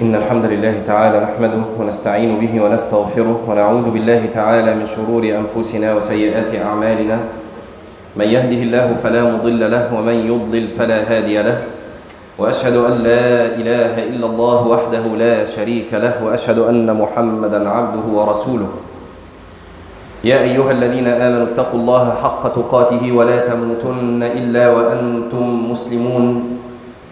إن الحمد لله تعالى نحمده ونستعين به ونستغفره ونعوذ بالله تعالى من شرور أنفسنا وسيئات أعمالنا. من يهده الله فلا مضل له ومن يضلل فلا هادي له. وأشهد أن لا إله إلا الله وحده لا شريك له وأشهد أن محمدا عبده ورسوله. يا أيها الذين آمنوا اتقوا الله حق تقاته ولا تموتن إلا وأنتم مسلمون.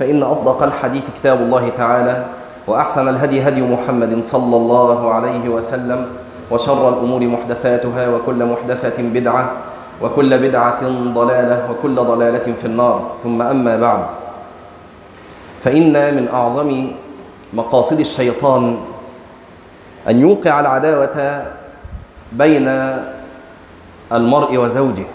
فإن أصدق الحديث كتاب الله تعالى وأحسن الهدي هدي محمد صلى الله عليه وسلم وشر الأمور محدثاتها وكل محدثة بدعة وكل بدعة ضلالة وكل ضلالة في النار. ثم أما بعد فإن من أعظم مقاصد الشيطان أن يوقع العداوة بين المرء وزوجه.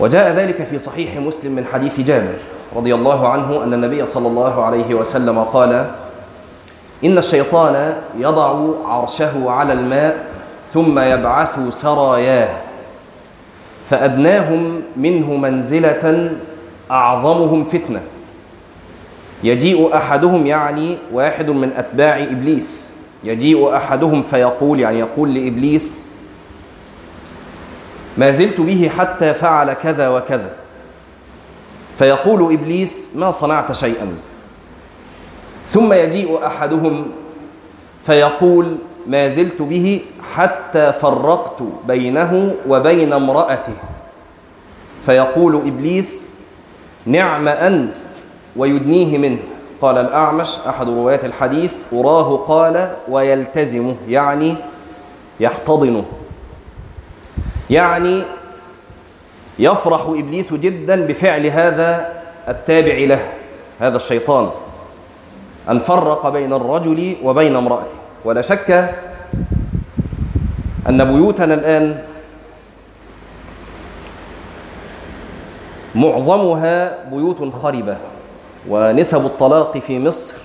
وجاء ذلك في صحيح مسلم من حديث جابر. رضي الله عنه أن النبي صلى الله عليه وسلم قال إن الشيطان يضع عرشه على الماء ثم يبعث سراياه فأدناهم منه منزلة أعظمهم فتنة. يجيء أحدهم يعني واحد من أتباع إبليس. يجيء أحدهم فيقول يعني يقول لإبليس ما زلت به حتى فعل كذا وكذا. فيقول إبليس ما صنعت شيئا. ثم يجيء أحدهم فيقول ما زلت به حتى فرقت بينه وبين امرأته. فيقول إبليس نعم أنت ويدنيه منه. قال الأعمش أحد روايات الحديث أراه قال ويلتزمه يعني يحتضنه. يعني يفرح إبليس جدا بفعل هذا التابع له هذا الشيطان. أن فرق بين الرجل وبين امرأته. ولا شك أن بيوتنا الآن معظمها بيوت خربة ونسب الطلاق في مصر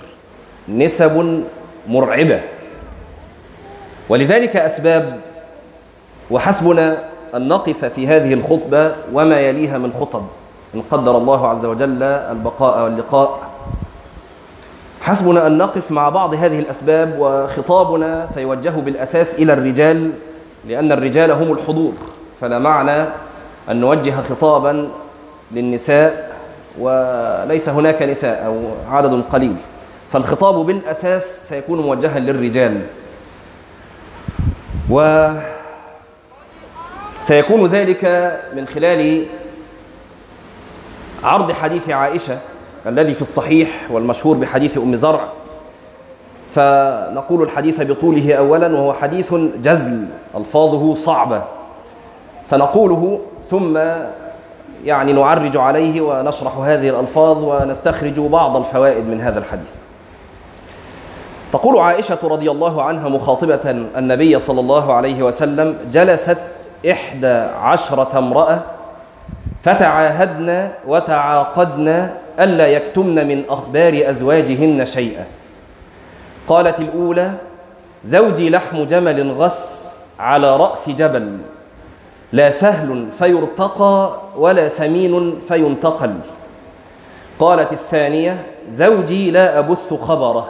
نسب مرعبة. ولذلك أسباب وحسبنا أن نقف في هذه الخطبة وما يليها من خطب إن قدر الله عز وجل البقاء واللقاء. حسبنا أن نقف مع بعض هذه الأسباب وخطابنا سيوجه بالأساس إلى الرجال لأن الرجال هم الحضور. فلا معنى أن نوجه خطابا للنساء وليس هناك نساء أو عدد قليل. فالخطاب بالأساس سيكون موجها للرجال. و سيكون ذلك من خلال عرض حديث عائشة الذي في الصحيح والمشهور بحديث أم زرع. فنقول الحديث بطوله أولا وهو حديث جزل ألفاظه صعبة. سنقوله ثم يعني نعرج عليه ونشرح هذه الألفاظ ونستخرج بعض الفوائد من هذا الحديث. تقول عائشة رضي الله عنها مخاطبة النبي صلى الله عليه وسلم جلست إحدى عشرة امرأة فتعاهدن وتعاقدن ألا يكتمن من أخبار أزواجهن شيئا. قالت الأولى زوجي لحم جمل غث على رأس جبل لا سهل فيرتقى ولا سمين فينتقل. قالت الثانية زوجي لا أبث خبره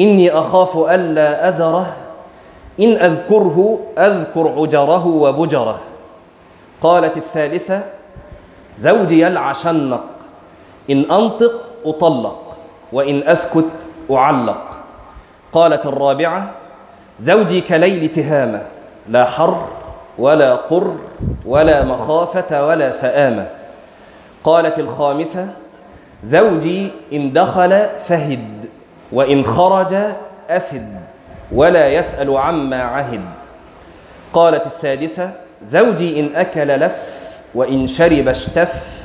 إني أخاف ألا أذره إن أذكره أذكر عجره وبجره. قالت الثالثة زوجي يلعشنق إن أنطق أطلق وإن أسكت أعلق. قالت الرابعة زوجي كليل تهامة لا حر ولا قر ولا مخافة ولا سآمة قالت الخامسة زوجي إن دخل فهد وإن خرج أسد. ولا يسأل عما عهد. قالت السادسة زوجي إن أكل لف وإن شرب اشتف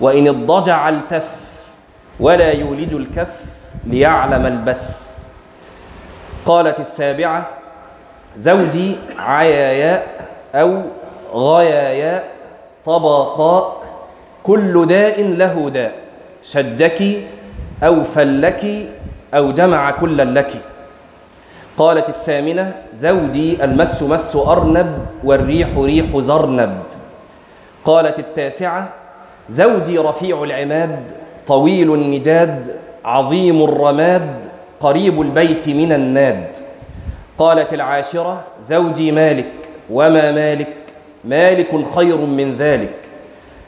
وإن اضطجع التف ولا يولج الكف ليعلم البث. قالت السابعة زوجي عياياء أو غياياء طبقاء كل داء له داء شجك أو فلك أو جمع كلا لك قالت الثامنة زوجي المس مس أرنب والريح ريح زرنب. قالت التاسعة زوجي رفيع العماد طويل النجاد عظيم الرماد قريب البيت من الناد. قالت العاشرة زوجي مالك وما مالك؟ مالك خير من ذلك.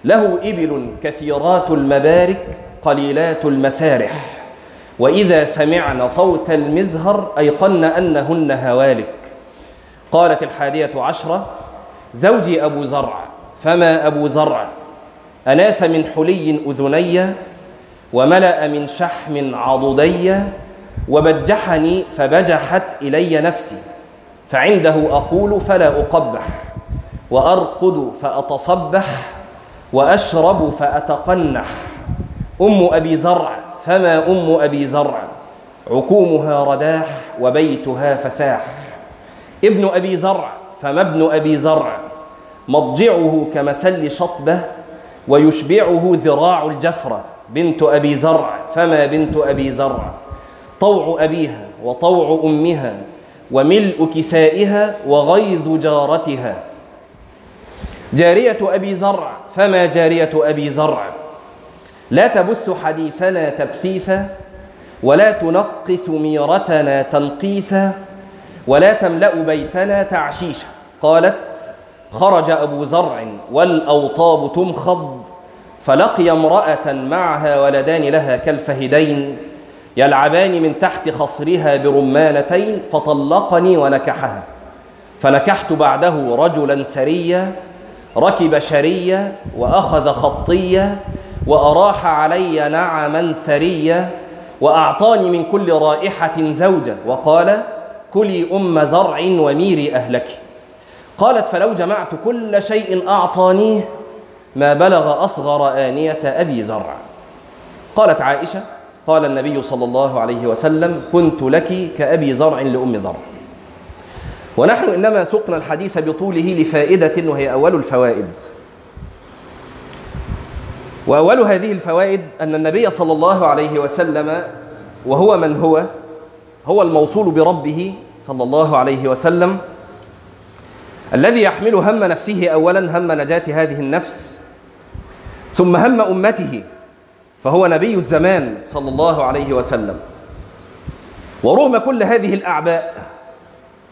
له إبل كثيرات المبارك قليلات المسارح. وإذا سمعن صوت المزهر أيقن أنهن هوالك. قالت الحادية عشرة زوجي أبو زرع فما أبو زرع؟ أناس من حلي أذني وملأ من شحم عضدي وبجحني فبجحت إلي نفسي فعنده أقول فلا أقبح وأرقد فأتصبح وأشرب فأتقنح. أم أبي زرع فما أم أبي زرع؟ عكومها رداح وبيتها فساح. ابن أبي زرع فما ابن أبي زرع؟ مضجعه كمسل شطبة ويشبعه ذراع الجفرة. بنت أبي زرع فما بنت أبي زرع؟ طوع أبيها وطوع أمها وملء كسائها وغيظ جارتها. جارية أبي زرع فما جارية أبي زرع؟ لا تبث حديثنا تبثيثا ولا تنقص ميرتنا تنقيثا ولا تملأ بيتنا تعشيشا. قالت خرج أبو زرع والأوطاب تمخض فلقي امرأة معها ولدان لها كالفهدين يلعبان من تحت خصرها برمانتين فطلقني ونكحها. فنكحت بعده رجلا سريا ركب شريا وأخذ خطيا وأراح علي نعما ثريا وأعطاني من كل رائحة زوجة وقال كلي أم زرع وميري أهلك. قالت فلو جمعت كل شيء أعطانيه ما بلغ أصغر آنية أبي زرع. قالت عائشة قال النبي صلى الله عليه وسلم كنت لك كأبي زرع لأم زرع. ونحن إنما سقنا الحديث بطوله لفائدة وهي أول الفوائد. وأول هذه الفوائد أن النبي صلى الله عليه وسلم وهو من هو؟ هو الموصول بربه صلى الله عليه وسلم. الذي يحمل هم نفسه أولا هم نجاة هذه النفس ثم هم أمته فهو نبي الزمان صلى الله عليه وسلم. ورغم كل هذه الأعباء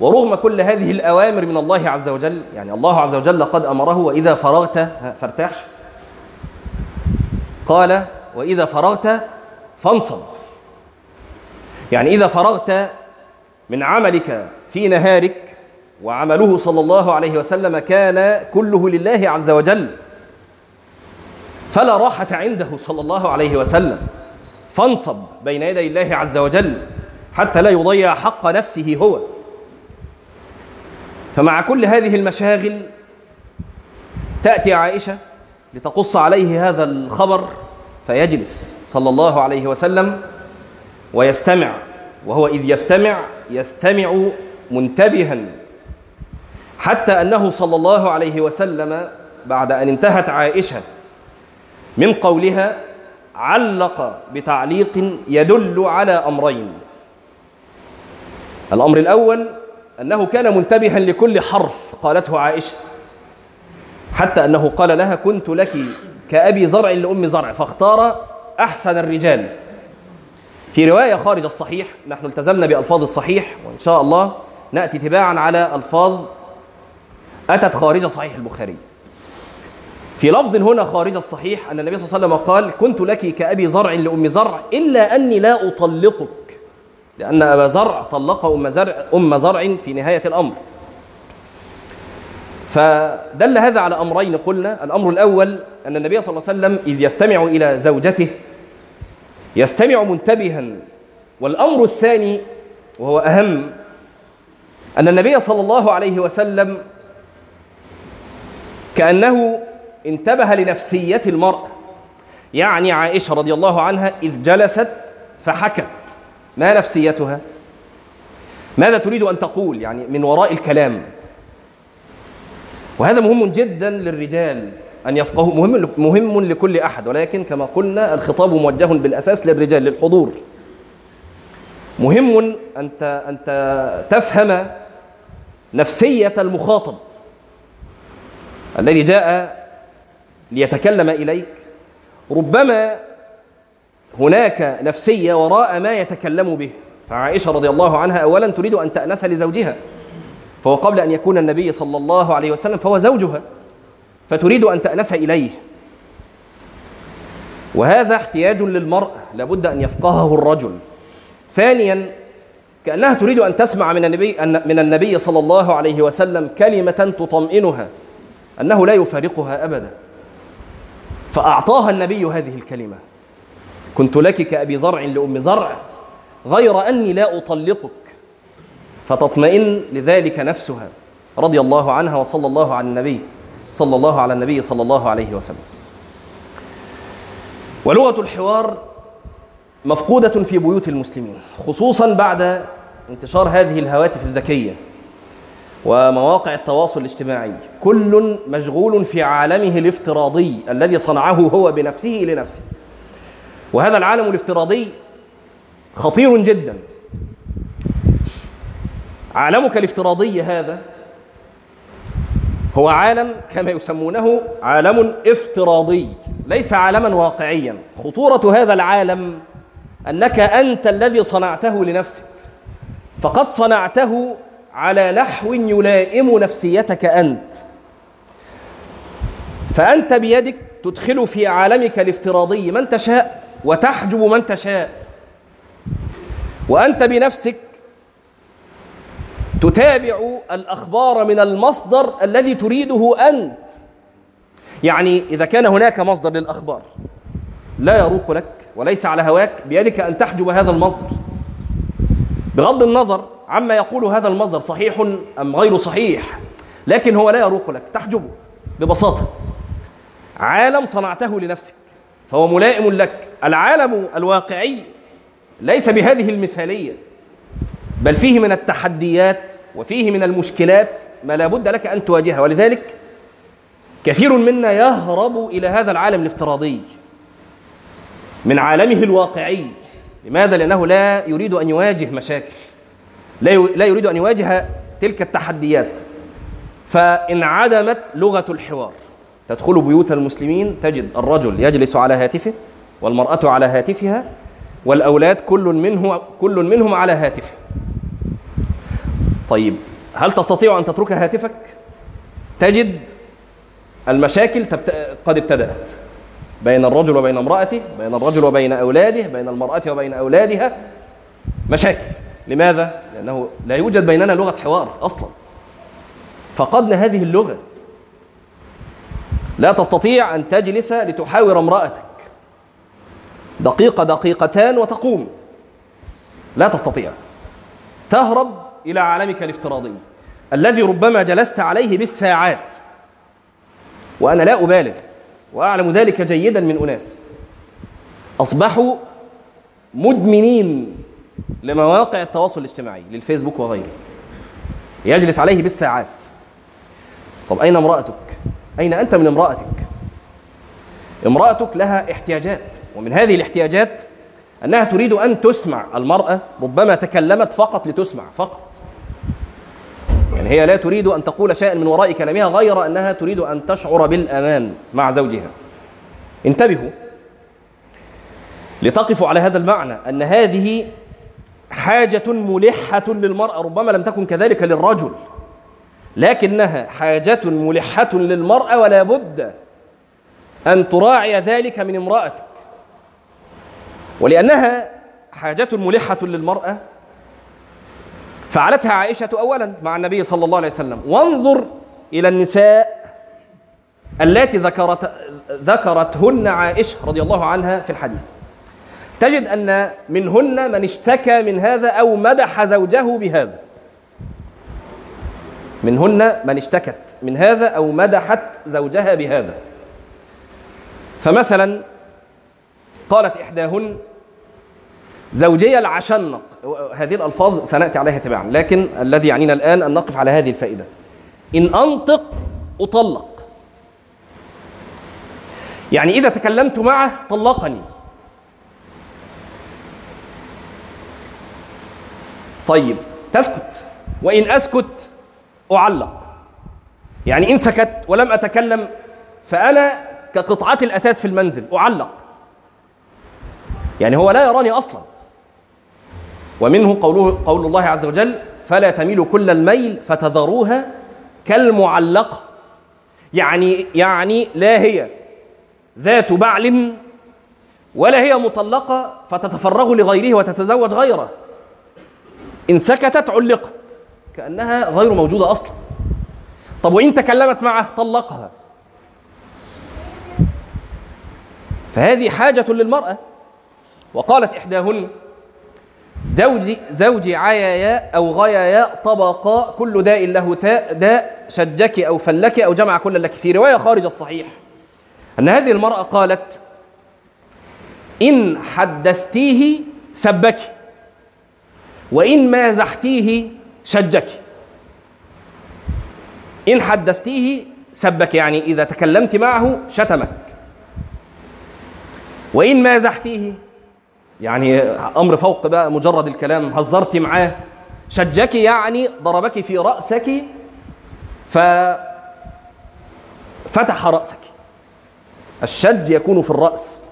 ورغم كل هذه الأوامر من الله عز وجل يعني الله عز وجل قد أمره وإذا فرغت فارتاح. قال وإذا فرغت فانصب. يعني إذا فرغت من عملك في نهارك وعمله صلى الله عليه وسلم كان كله لله عز وجل فلا راحة عنده صلى الله عليه وسلم. فانصب بين يدي الله عز وجل حتى لا يضيع حق نفسه هو. فمع كل هذه المشاغل تأتي عائشة لتقص عليه هذا الخبر فيجلس صلى الله عليه وسلم ويستمع. وهو إذ يستمع يستمع منتبها. حتى أنه صلى الله عليه وسلم بعد أن انتهت عائشة من قولها علق بتعليق يدل على أمرين. الأمر الأول أنه كان منتبها لكل حرف قالته عائشة. حتى أنه قال لها كنت لك كأبي زرع لأم زرع فاختار أحسن الرجال. في رواية خارج الصحيح نحن التزمنا بألفاظ الصحيح وإن شاء الله نأتي تباعا على ألفاظ أتت خارج صحيح البخاري. في لفظ هنا خارج الصحيح أن النبي صلى الله عليه وسلم قال كنت لك كأبي زرع لأم زرع إلا أني لا أطلقك لأن أبا زرع طلق أم زرع, أم زرع في نهاية الأمر. فدل هذا على أمرين قلنا الأمر الأول أن النبي صلى الله عليه وسلم إذ يستمع إلى زوجته يستمع منتبها والأمر الثاني وهو أهم أن النبي صلى الله عليه وسلم كأنه انتبه لنفسية المرأة يعني عائشة رضي الله عنها إذ جلست فحكت ما نفسيتها؟ ماذا تريد أن تقول؟ يعني من وراء الكلام. وهذا مهم جدا للرجال أن يفقهوا مهم مهم لكل أحد ولكن كما قلنا الخطاب موجه بالأساس للرجال للحضور. مهم انت انت تفهم نفسية المخاطب الذي جاء ليتكلم إليك. ربما هناك نفسية وراء ما يتكلم به. فعائشة رضي الله عنها اولا تريد أن تأنس لزوجها. فهو قبل أن يكون النبي صلى الله عليه وسلم فهو زوجها فتريد أن تانس إليه. وهذا احتياج للمرء لابد أن يفقهه الرجل. ثانيا كأنها تريد أن تسمع من النبي من النبي صلى الله عليه وسلم كلمة تطمئنها أنه لا يفارقها ابدا. فأعطاها النبي هذه الكلمة. كنت لك كأبي زرع لأم زرع غير أني لا أطلقك. فتطمئن لذلك نفسها رضي الله عنها وصلى الله على النبي صلى الله على النبي صلى الله عليه وسلم. ولغة الحوار مفقودة في بيوت المسلمين خصوصا بعد انتشار هذه الهواتف الذكية ومواقع التواصل الاجتماعي. كل مشغول في عالمه الافتراضي الذي صنعه هو بنفسه لنفسه. وهذا العالم الافتراضي خطير جدا. عالمك الافتراضي هذا هو عالم كما يسمونه عالم افتراضي ليس عالما واقعيا. خطورة هذا العالم أنك أنت الذي صنعته لنفسك. فقد صنعته على نحو يلائم نفسيتك أنت. فأنت بيدك تدخل في عالمك الافتراضي من تشاء وتحجب من تشاء. وأنت بنفسك تتابع الأخبار من المصدر الذي تريده أنت. يعني إذا كان هناك مصدر للأخبار لا يروق لك وليس على هواك بيدك أن تحجب هذا المصدر. بغض النظر عما يقول هذا المصدر صحيح أم غير صحيح لكن هو لا يروق لك تحجبه ببساطة. عالم صنعته لنفسك فهو ملائم لك. العالم الواقعي ليس بهذه المثالية. بل فيه من التحديات وفيه من المشكلات ما لا بد لك أن تواجهها. ولذلك كثير منا يهرب إلى هذا العالم الافتراضي من عالمه الواقعي. لماذا؟ لأنه لا يريد أن يواجه مشاكل. لا يريد أن يواجه تلك التحديات. فانعدمت لغة الحوار تدخل بيوت المسلمين تجد الرجل يجلس على هاتفه والمرأة على هاتفها والأولاد كل منه كل منهم على هاتفه. طيب هل تستطيع أن تترك هاتفك؟ تجد المشاكل قد ابتدأت بين الرجل وبين امرأته بين الرجل وبين أولاده بين المرأة وبين أولادها مشاكل. لماذا؟ لأنه لا يوجد بيننا لغة حوار أصلا. فقدنا هذه اللغة. لا تستطيع أن تجلس لتحاور امرأتك. دقيقة دقيقتان وتقوم. لا تستطيع. تهرب إلى عالمك الافتراضي الذي ربما جلست عليه بالساعات. وأنا لا أبالغ وأعلم ذلك جيدا من أناس. أصبحوا مدمنين لمواقع التواصل الاجتماعي للفيسبوك وغيره. يجلس عليه بالساعات. طب أين امرأتك؟ أين أنت من امرأتك؟ امرأتك لها احتياجات ومن هذه الاحتياجات أنها تريد أن تسمع المرأة ربما تكلمت فقط لتسمع فقط. يعني هي لا تريد أن تقول شيئا من وراء كلامها غير أنها تريد أن تشعر بالأمان مع زوجها. انتبهوا لتقفوا على هذا المعنى أن هذه حاجة ملحة للمرأة ربما لم تكن كذلك للرجل لكنها حاجة ملحة للمرأة ولا بد أن تراعي ذلك من امرأتك. ولأنها حاجة ملحة للمرأة. فعلتها عائشة أولا مع النبي صلى الله عليه وسلم. وانظر إلى النساء التي ذكرت ذكرتهن عائشة رضي الله عنها في الحديث. تجد أن منهن من اشتكى من هذا أو مدح زوجه بهذا. منهن من اشتكت من هذا أو مدحت زوجها بهذا. فمثلا قالت إحداهن زوجية العشنق. هذه الألفاظ سنأتي عليها تباعا لكن الذي يعنينا الآن أن نقف على هذه الفائدة. إن أنطق أطلق. يعني إذا تكلمت معه طلقني. طيب تسكت. وإن أسكت أعلق. يعني إن سكت ولم أتكلم فأنا كقطعة الأساس في المنزل أعلق. يعني هو لا يراني أصلا. ومنه قوله قول الله عز وجل فلا تميلوا كل الميل فتذروها كالمعلقة. يعني يعني لا هي ذات بعل ولا هي مطلقة فتتفرغ لغيره وتتزوج غيره. إن سكتت علقت كأنها غير موجودة أصلا. طب وإن تكلمت معه طلقها. فهذه حاجة للمرأة. وقالت إحداهن زوجي زوجي عيايا أو غيايا طبقا كل داء له تاء داء شجك أو فلك أو جمع كل لك في رواية خارج الصحيح. أن هذه المرأة قالت إن حدثتيه سبك وإن مازحتيه شجك. إن حدثتيه سبك يعني إذا تكلمت معه شتمك. وإن مازحتيه يعني أمر فوق بقى مجرد الكلام هزرت معاه شجك يعني ضربك في رأسك ففتح رأسك. الشج يكون في الرأس.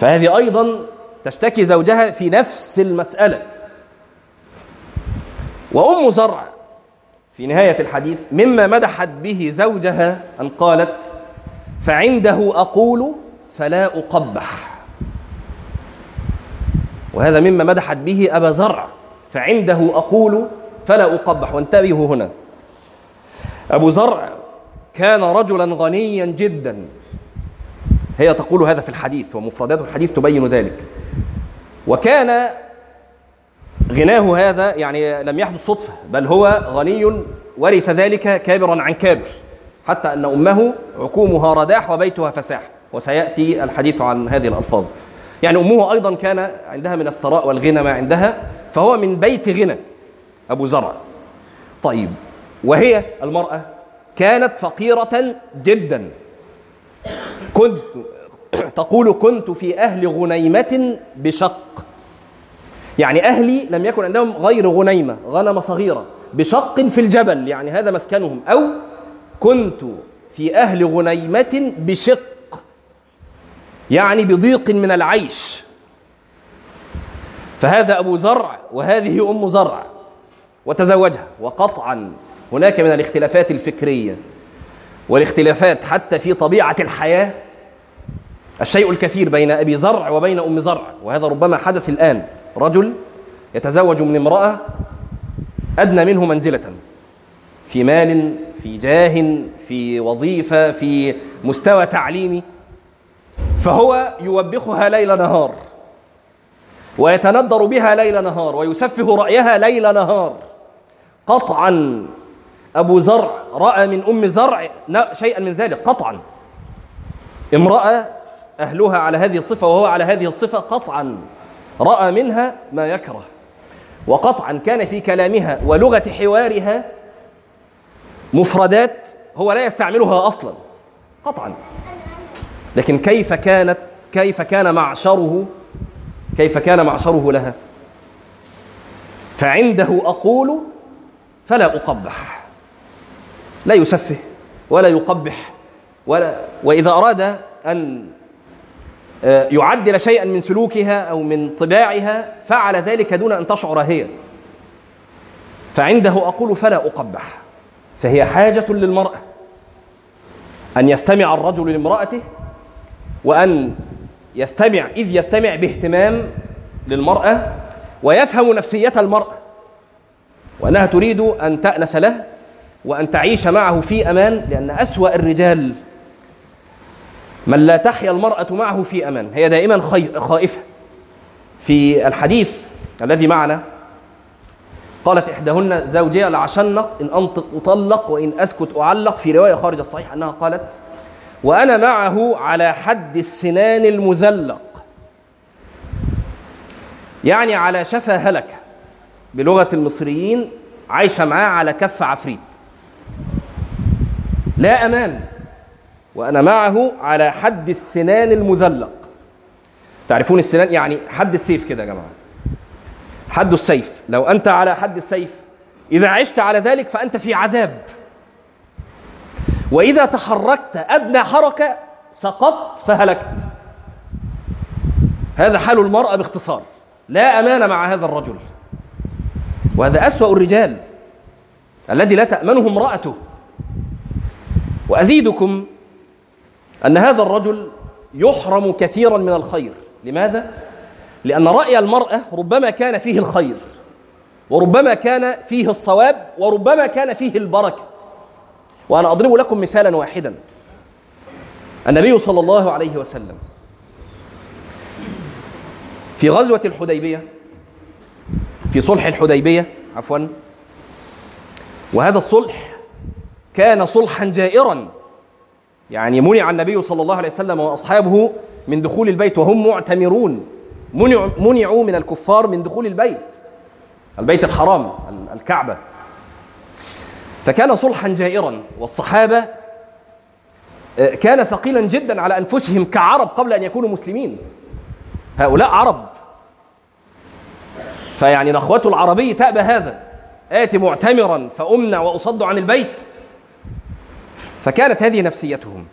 فهذه أيضا تشتكي زوجها في نفس المسألة. وأم زرع في نهاية الحديث مما مدحت به زوجها أن قالت فعنده أقول فلا أقبح. وهذا مما مدحت به أبا زرع فعنده أقول فلا أقبح. وانتبهوا هنا. أبو زرع كان رجلا غنيا جدا. هي تقول هذا في الحديث ومفردات الحديث تبين ذلك. وكان غناه هذا يعني لم يحدث صدفة بل هو غني ورث ذلك كابرا عن كابر. حتى أن أمه عكومها رداح وبيتها فساح. وسيأتي الحديث عن هذه الألفاظ. يعني أمه أيضا كان عندها من الثراء والغنى ما عندها فهو من بيت غنى أبو زرع. طيب وهي المرأة كانت فقيرة جدا. كنت تقول كنت في أهل غنيمة بشق. يعني أهلي لم يكن عندهم غير غنيمة غنم صغيرة بشق في الجبل. يعني هذا مسكنهم. أو كنت في أهل غنيمة بشق يعني بضيق من العيش. فهذا أبو زرع وهذه أم زرع وتزوجها. وقطعا هناك من الاختلافات الفكرية والاختلافات حتى في طبيعة الحياة. الشيء الكثير بين أبي زرع وبين أم زرع وهذا ربما حدث الآن. رجل يتزوج من امرأة أدنى منه منزلة. في مال في جاه في وظيفة في مستوى تعليمي. فهو يوبخها ليل نهار ويتندر بها ليل نهار ويسفه رأيها ليل نهار. قطعا أبو زرع رأى من أم زرع شيئا من ذلك قطعا. امرأة أهلها على هذه الصفة وهو على هذه الصفة قطعا. رأى منها ما يكره وقطعا كان في كلامها ولغة حوارها مفردات هو لا يستعملها أصلا. قطعا. لكن كيف كانت كيف كان معشره كيف كان معشره لها؟ فعنده أقول فلا أقبح. لا يسفه ولا يقبح ولا وإذا أراد أن آه، يعدل شيئا من سلوكها أو من طباعها فعل ذلك دون أن تشعر هي. فعنده أقول فلا أقبح. فهي حاجة للمرأة. أن يستمع الرجل لامرأته وأن يستمع إذ يستمع باهتمام للمرأة ويفهم نفسية المرأة وأنها تريد أن تأنس له وأن تعيش معه في أمان لأن أسوأ الرجال من لا تحيا المرأة معه في أمان. هي دائما خائفة. في الحديث الذي معنا قالت إحداهن زوجي العشنق إن أنطق أطلق وإن أسكت أعلق. في رواية خارج الصحيح أنها قالت وأنا معه على حد السنان المذلق. يعني على شفا هلكة بلغة المصريين عايشة معاه على كف عفريت. لا أمان. وأنا معه على حد السنان المذلق. تعرفون السنان يعني حد السيف كده يا جماعة. حد السيف. لو أنت على حد السيف إذا عشت على ذلك فأنت في عذاب. وإذا تحركت أدنى حركة سقطت فهلكت. هذا حال المرأة باختصار. لا أمان مع هذا الرجل. وهذا أسوأ الرجال الذي لا تأمنه امرأته. وأزيدكم أن هذا الرجل يحرم كثيرا من الخير. لماذا؟ لأن رأي المرأة ربما كان فيه الخير وربما كان فيه الصواب وربما كان فيه البركة. وأنا أضرب لكم مثالا واحدا. النبي صلى الله عليه وسلم في غزوة الحديبية في صلح الحديبية عفوا وهذا الصلح كان صلحا جائرا. يعني منع النبي صلى الله عليه وسلم وأصحابه من دخول البيت وهم معتمرون. منعوا من الكفار من دخول البيت. البيت الحرام الكعبة. فكان صلحا جائرا والصحابة كان ثقيلا جدا على أنفسهم كعرب قبل أن يكونوا مسلمين. هؤلاء عرب. فيعني نخوة العربي تأبى هذا. آتي معتمرا فأمنع وأصد عن البيت. فكانت هذه نفسيتهم.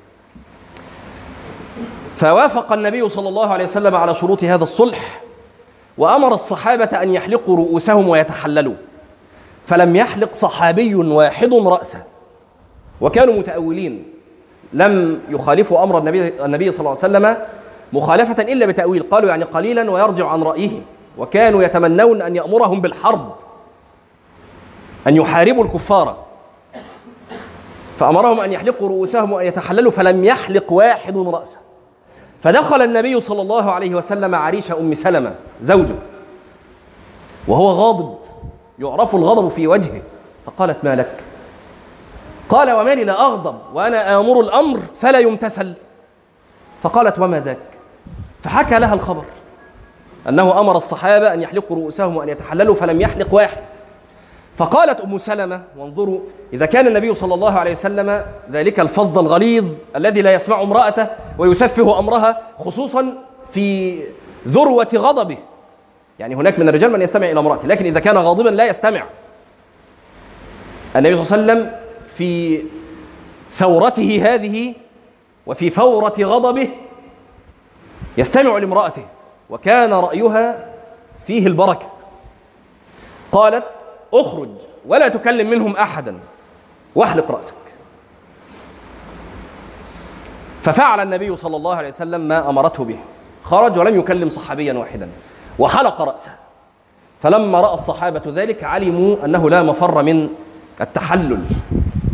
فوافق النبي صلى الله عليه وسلم على شروط هذا الصلح وأمر الصحابة أن يحلقوا رؤوسهم ويتحللوا. فلم يحلق صحابي واحد رأسه. وكانوا متأولين. لم يخالفوا أمر النبي النبي صلى الله عليه وسلم مخالفة إلا بتأويل. قالوا يعني قليلا ويرجع عن رأيه. وكانوا يتمنون أن يأمرهم بالحرب. أن يحاربوا الكفار. فأمرهم أن يحلقوا رؤوسهم وأن يتحللوا فلم يحلق واحد رأسه. فدخل النبي صلى الله عليه وسلم عريش أم سلمة زوجه. وهو غاضب يعرف الغضب في وجهه. فقالت ما لك؟ قال وما لي لا أغضب وأنا آمر الأمر فلا يمتثل. فقالت وما ذاك؟ فحكى لها الخبر أنه أمر الصحابة أن يحلقوا رؤوسهم وأن يتحللوا فلم يحلق واحد. فقالت أم سلمة وانظروا إذا كان النبي صلى الله عليه وسلم ذلك الفظ الغليظ الذي لا يسمع امرأته ويسفه أمرها خصوصا في ذروة غضبه. يعني هناك من الرجال من يستمع إلى امرأته لكن إذا كان غاضبا لا يستمع. النبي صلى الله عليه وسلم في ثورته هذه وفي فورة غضبه يستمع لامرأته وكان رأيها فيه البركة. قالت اخرج ولا تكلم منهم أحدا واحلق رأسك. ففعل النبي صلى الله عليه وسلم ما أمرته به. خرج ولم يكلم صحابيا واحدا وحلق رأسه. فلما رأى الصحابة ذلك علموا أنه لا مفر من التحلل.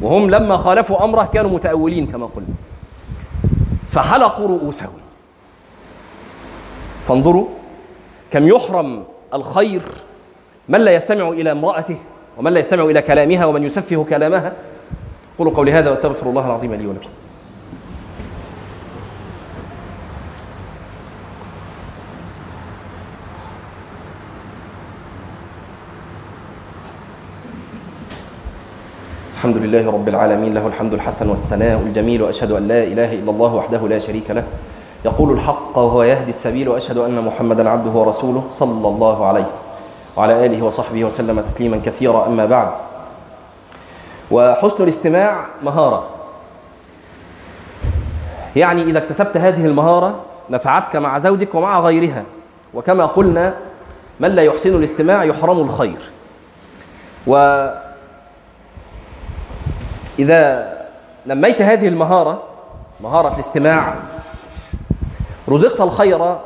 وهم لما خالفوا أمره كانوا متأولين كما قلنا. فحلقوا رؤوسهم. فانظروا كم يحرم الخير من لا يستمع إلى امرأته ومن لا يستمع إلى كلامها ومن يسفه كلامها؟ قولوا قولي هذا واستغفر الله العظيم لي ولكم. الحمد لله رب العالمين له الحمد الحسن والثناء الجميل وأشهد أن لا إله إلا الله وحده لا شريك له. يقول الحق وهو يهدي السبيل وأشهد أن محمدا عبده ورسوله صلى الله عليه. وعلى آله وصحبه وسلم تسليما كثيرا أما بعد. وحسن الاستماع مهارة. يعني إذا اكتسبت هذه المهارة نفعتك مع زوجك ومع غيرها. وكما قلنا من لا يحسن الاستماع يحرم الخير. و إذا نميت هذه المهارة مهارة الاستماع رزقت الخير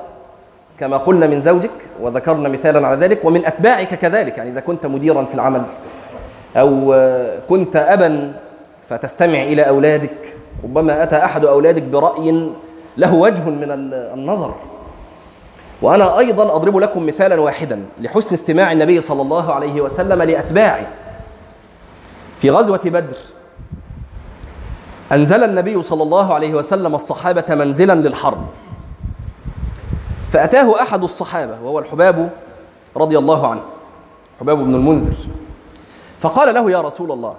كما قلنا من زوجك وذكرنا مثالا على ذلك ومن أتباعك كذلك. يعني إذا كنت مديرا في العمل أو كنت أبا فتستمع إلى أولادك ربما أتى أحد أولادك برأي له وجه من النظر. وأنا أيضا أضرب لكم مثالا واحدا لحسن استماع النبي صلى الله عليه وسلم لأتباعه. في غزوة بدر أنزل النبي صلى الله عليه وسلم الصحابة منزلا للحرب. فأتاه أحد الصحابة وهو الحباب رضي الله عنه حباب بن المنذر. فقال له يا رسول الله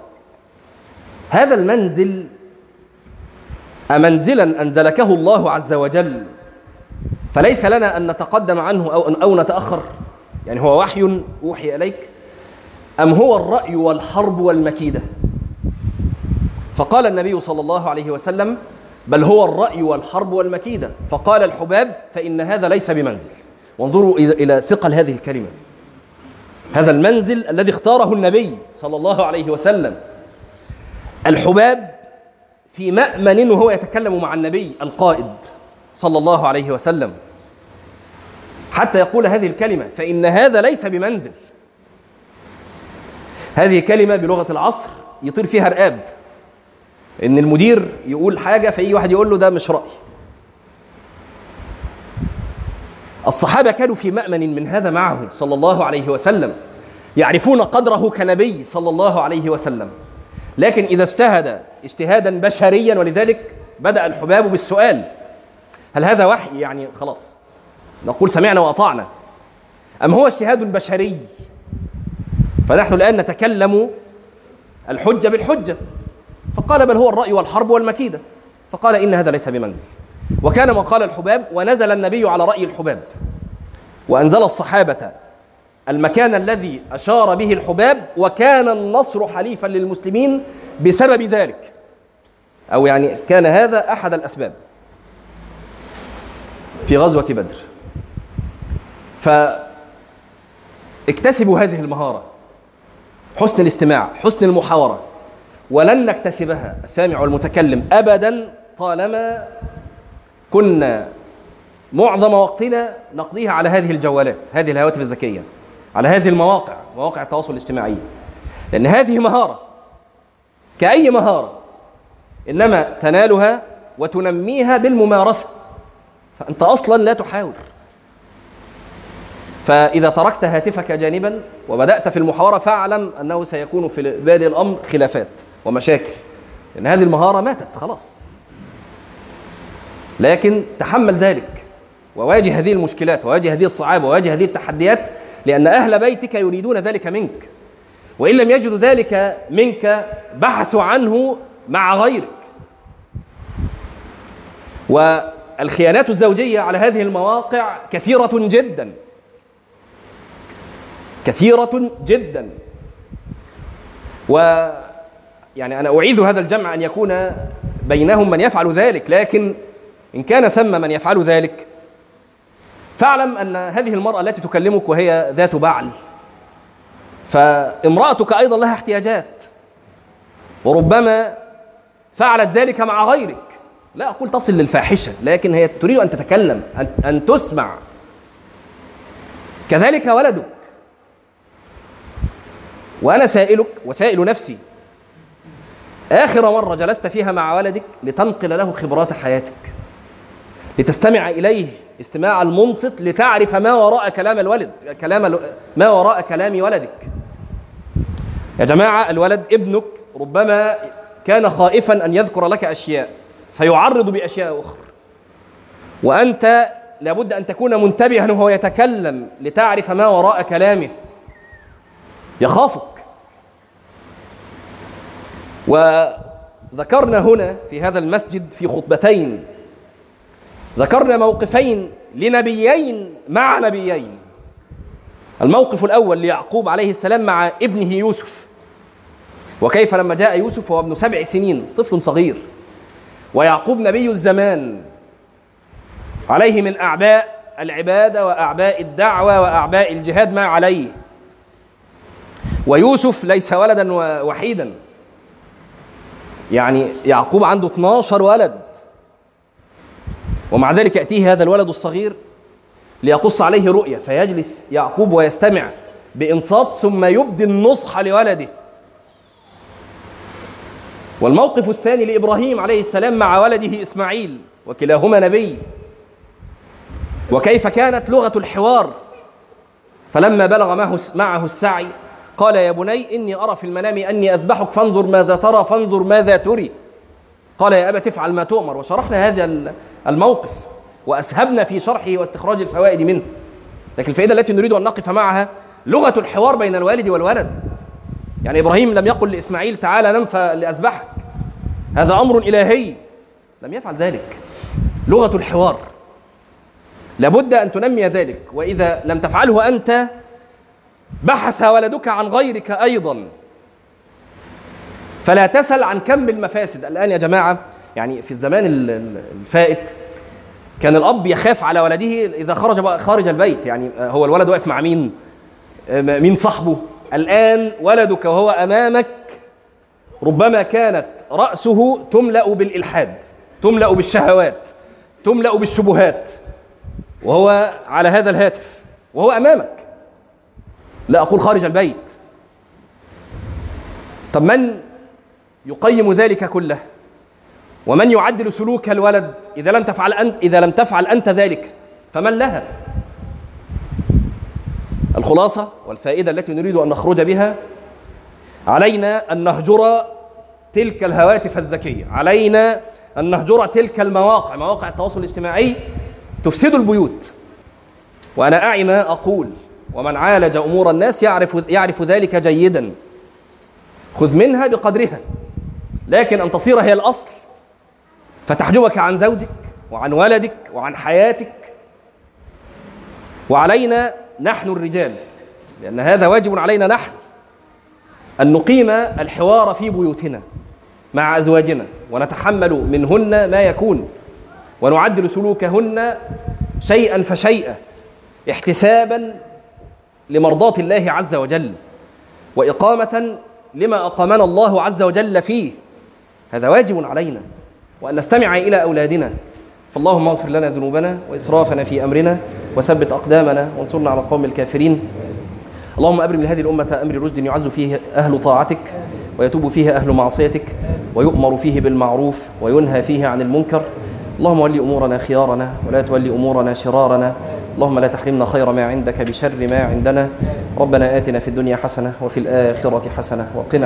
هذا المنزل أمنزلا أنزلكه الله عز وجل فليس لنا أن نتقدم عنه أو, أو نتأخر؟ يعني هو وحي أوحي إليك أم هو الرأي والحرب والمكيدة؟ فقال النبي صلى الله عليه وسلم بل هو الرأي والحرب والمكيدة. فقال الحباب فإن هذا ليس بمنزل. وانظروا إلى ثقل هذه الكلمة. هذا المنزل الذي اختاره النبي صلى الله عليه وسلم. الحباب في مأمن وهو يتكلم مع النبي القائد صلى الله عليه وسلم. حتى يقول هذه الكلمة فإن هذا ليس بمنزل. هذه كلمة بلغة العصر يطير فيها رقاب. إن المدير يقول حاجة فأي واحد يقول له ده مش رأي. الصحابة كانوا في مأمن من هذا معه صلى الله عليه وسلم يعرفون قدره كنبي صلى الله عليه وسلم. لكن إذا اجتهد اجتهادا بشريا ولذلك بدأ الحباب بالسؤال هل هذا وحي؟ يعني خلاص نقول سمعنا وأطعنا. أم هو اجتهاد بشري؟ فنحن الآن نتكلم الحجة بالحجة. فقال بل هو الرأي والحرب والمكيدة. فقال إن هذا ليس بمنزل. وكان ما قال الحباب ونزل النبي على رأي الحباب. وأنزل الصحابة المكان الذي أشار به الحباب وكان النصر حليفا للمسلمين بسبب ذلك. أو يعني كان هذا أحد الأسباب. في غزوة بدر. فاكتسبوا هذه المهارة. حسن الاستماع حسن المحاورة. ولن نكتسبها. السامع والمتكلم أبدا طالما كنا معظم وقتنا نقضيها على هذه الجوالات هذه الهواتف الذكية على هذه المواقع مواقع التواصل الاجتماعي. لأن هذه مهارة كأي مهارة إنما تنالها وتنميها بالممارسة. فأنت أصلا لا تحاور فإذا تركت هاتفك جانبا وبدأت في المحاورة فاعلم أنه سيكون في بادئ الأمر خلافات. ومشاكل. لأن هذه المهارة ماتت خلاص. لكن تحمل ذلك. وواجه هذه المشكلات وواجه هذه الصعاب وواجه هذه التحديات لأن أهل بيتك يريدون ذلك منك. وإن لم يجدوا ذلك منك بحثوا عنه مع غيرك. والخيانات الزوجية على هذه المواقع كثيرة جدا. كثيرة جدا. و يعني أنا أعيد هذا الجمع أن يكون بينهم من يفعل ذلك لكن إن كان ثم من يفعل ذلك فاعلم أن هذه المرأة التي تكلمك وهي ذات بعل فامرأتك أيضا لها احتياجات وربما فعلت ذلك مع غيرك. لا أقول تصل للفاحشة لكن هي تريد أن تتكلم أن, أن تسمع. كذلك ولدك. وأنا سائلك وسائل نفسي آخر مرة جلست فيها مع ولدك لتنقل له خبرات حياتك لتستمع إليه استماع المنصت لتعرف ما وراء كلام الولد كلام ما وراء كلام ولدك. يا جماعة الولد ابنك ربما كان خائفا أن يذكر لك أشياء فيعرض بأشياء أخرى. وأنت لابد أن تكون منتبها وهو يتكلم لتعرف ما وراء كلامه. يخافك. وذكرنا هنا في هذا المسجد في خطبتين. ذكرنا موقفين لنبيين مع نبيين. الموقف الأول ليعقوب عليه السلام مع ابنه يوسف. وكيف لما جاء يوسف وهو ابن سبع سنين طفل صغير. ويعقوب نبي الزمان. عليه من أعباء العبادة وأعباء الدعوة وأعباء الجهاد ما عليه. ويوسف ليس ولدا وحيدا. يعني يعقوب عنده 12 ولد. ومع ذلك يأتيه هذا الولد الصغير ليقص عليه رؤية فيجلس يعقوب ويستمع بإنصات ثم يبدي النصح لولده. والموقف الثاني لإبراهيم عليه السلام مع ولده إسماعيل وكلاهما نبي. وكيف كانت لغة الحوار؟ فلما بلغ معه السعي قال يا بني إني أرى في المنام أني أذبحك فانظر ماذا ترى فانظر ماذا تري. قال يا أبا تفعل ما تؤمر وشرحنا هذا الموقف وأسهبنا في شرحه واستخراج الفوائد منه. لكن الفائدة التي نريد أن نقف معها لغة الحوار بين الوالد والولد. يعني إبراهيم لم يقل لإسماعيل تعالى نم لأذبحك. هذا أمر إلهي. لم يفعل ذلك. لغة الحوار. لابد أن تنمي ذلك. وإذا لم تفعله أنت بحث ولدك عن غيرك أيضا. فلا تسل عن كم المفاسد. الآن يا جماعة يعني في الزمان الفائت كان الأب يخاف على ولده إذا خرج خارج البيت. يعني هو الولد واقف مع مين؟ مين صاحبه؟ الآن ولدك وهو أمامك ربما كانت رأسه تملأ بالإلحاد تملأ بالشهوات تملأ بالشبهات وهو على هذا الهاتف وهو أمامك. لا أقول خارج البيت. طب من يقيم ذلك كله؟ ومن يعدل سلوك الولد إذا لم تفعل أنت إذا لم تفعل أنت ذلك؟ فمن لها؟ الخلاصة والفائدة التي نريد أن نخرج بها علينا أن نهجر تلك الهواتف الذكية. علينا أن نهجر تلك المواقع. مواقع التواصل الاجتماعي تفسد البيوت. وأنا أعي ما أقول ومن عالج أمور الناس يعرف يعرف ذلك جيدا. خذ منها بقدرها لكن أن تصير هي الأصل. فتحجبك عن زوجك وعن ولدك وعن حياتك. وعلينا نحن الرجال لأن هذا واجب علينا نحن أن نقيم الحوار في بيوتنا مع أزواجنا ونتحمل منهن ما يكون ونعدل سلوكهن شيئا فشيئا احتسابا لمرضاة الله عز وجل وإقامة لما أقامنا الله عز وجل فيه. هذا واجب علينا وأن نستمع إلى أولادنا. فاللهم اغفر لنا ذنوبنا وإسرافنا في أمرنا وثبت أقدامنا وانصرنا على القوم الكافرين. اللهم أبرم لهذه الأمة أمر رشد يعز فيه أهل طاعتك ويتوب فيه أهل معصيتك ويؤمر فيه بالمعروف وينهى فيه عن المنكر. اللهم ولي أمورنا خيارنا ولا تولي أمورنا شرارنا. اللهم لا تحرمنا خير ما عندك بشر ما عندنا. ربنا آتنا في الدنيا حسنة وفي الآخرة حسنة وقنا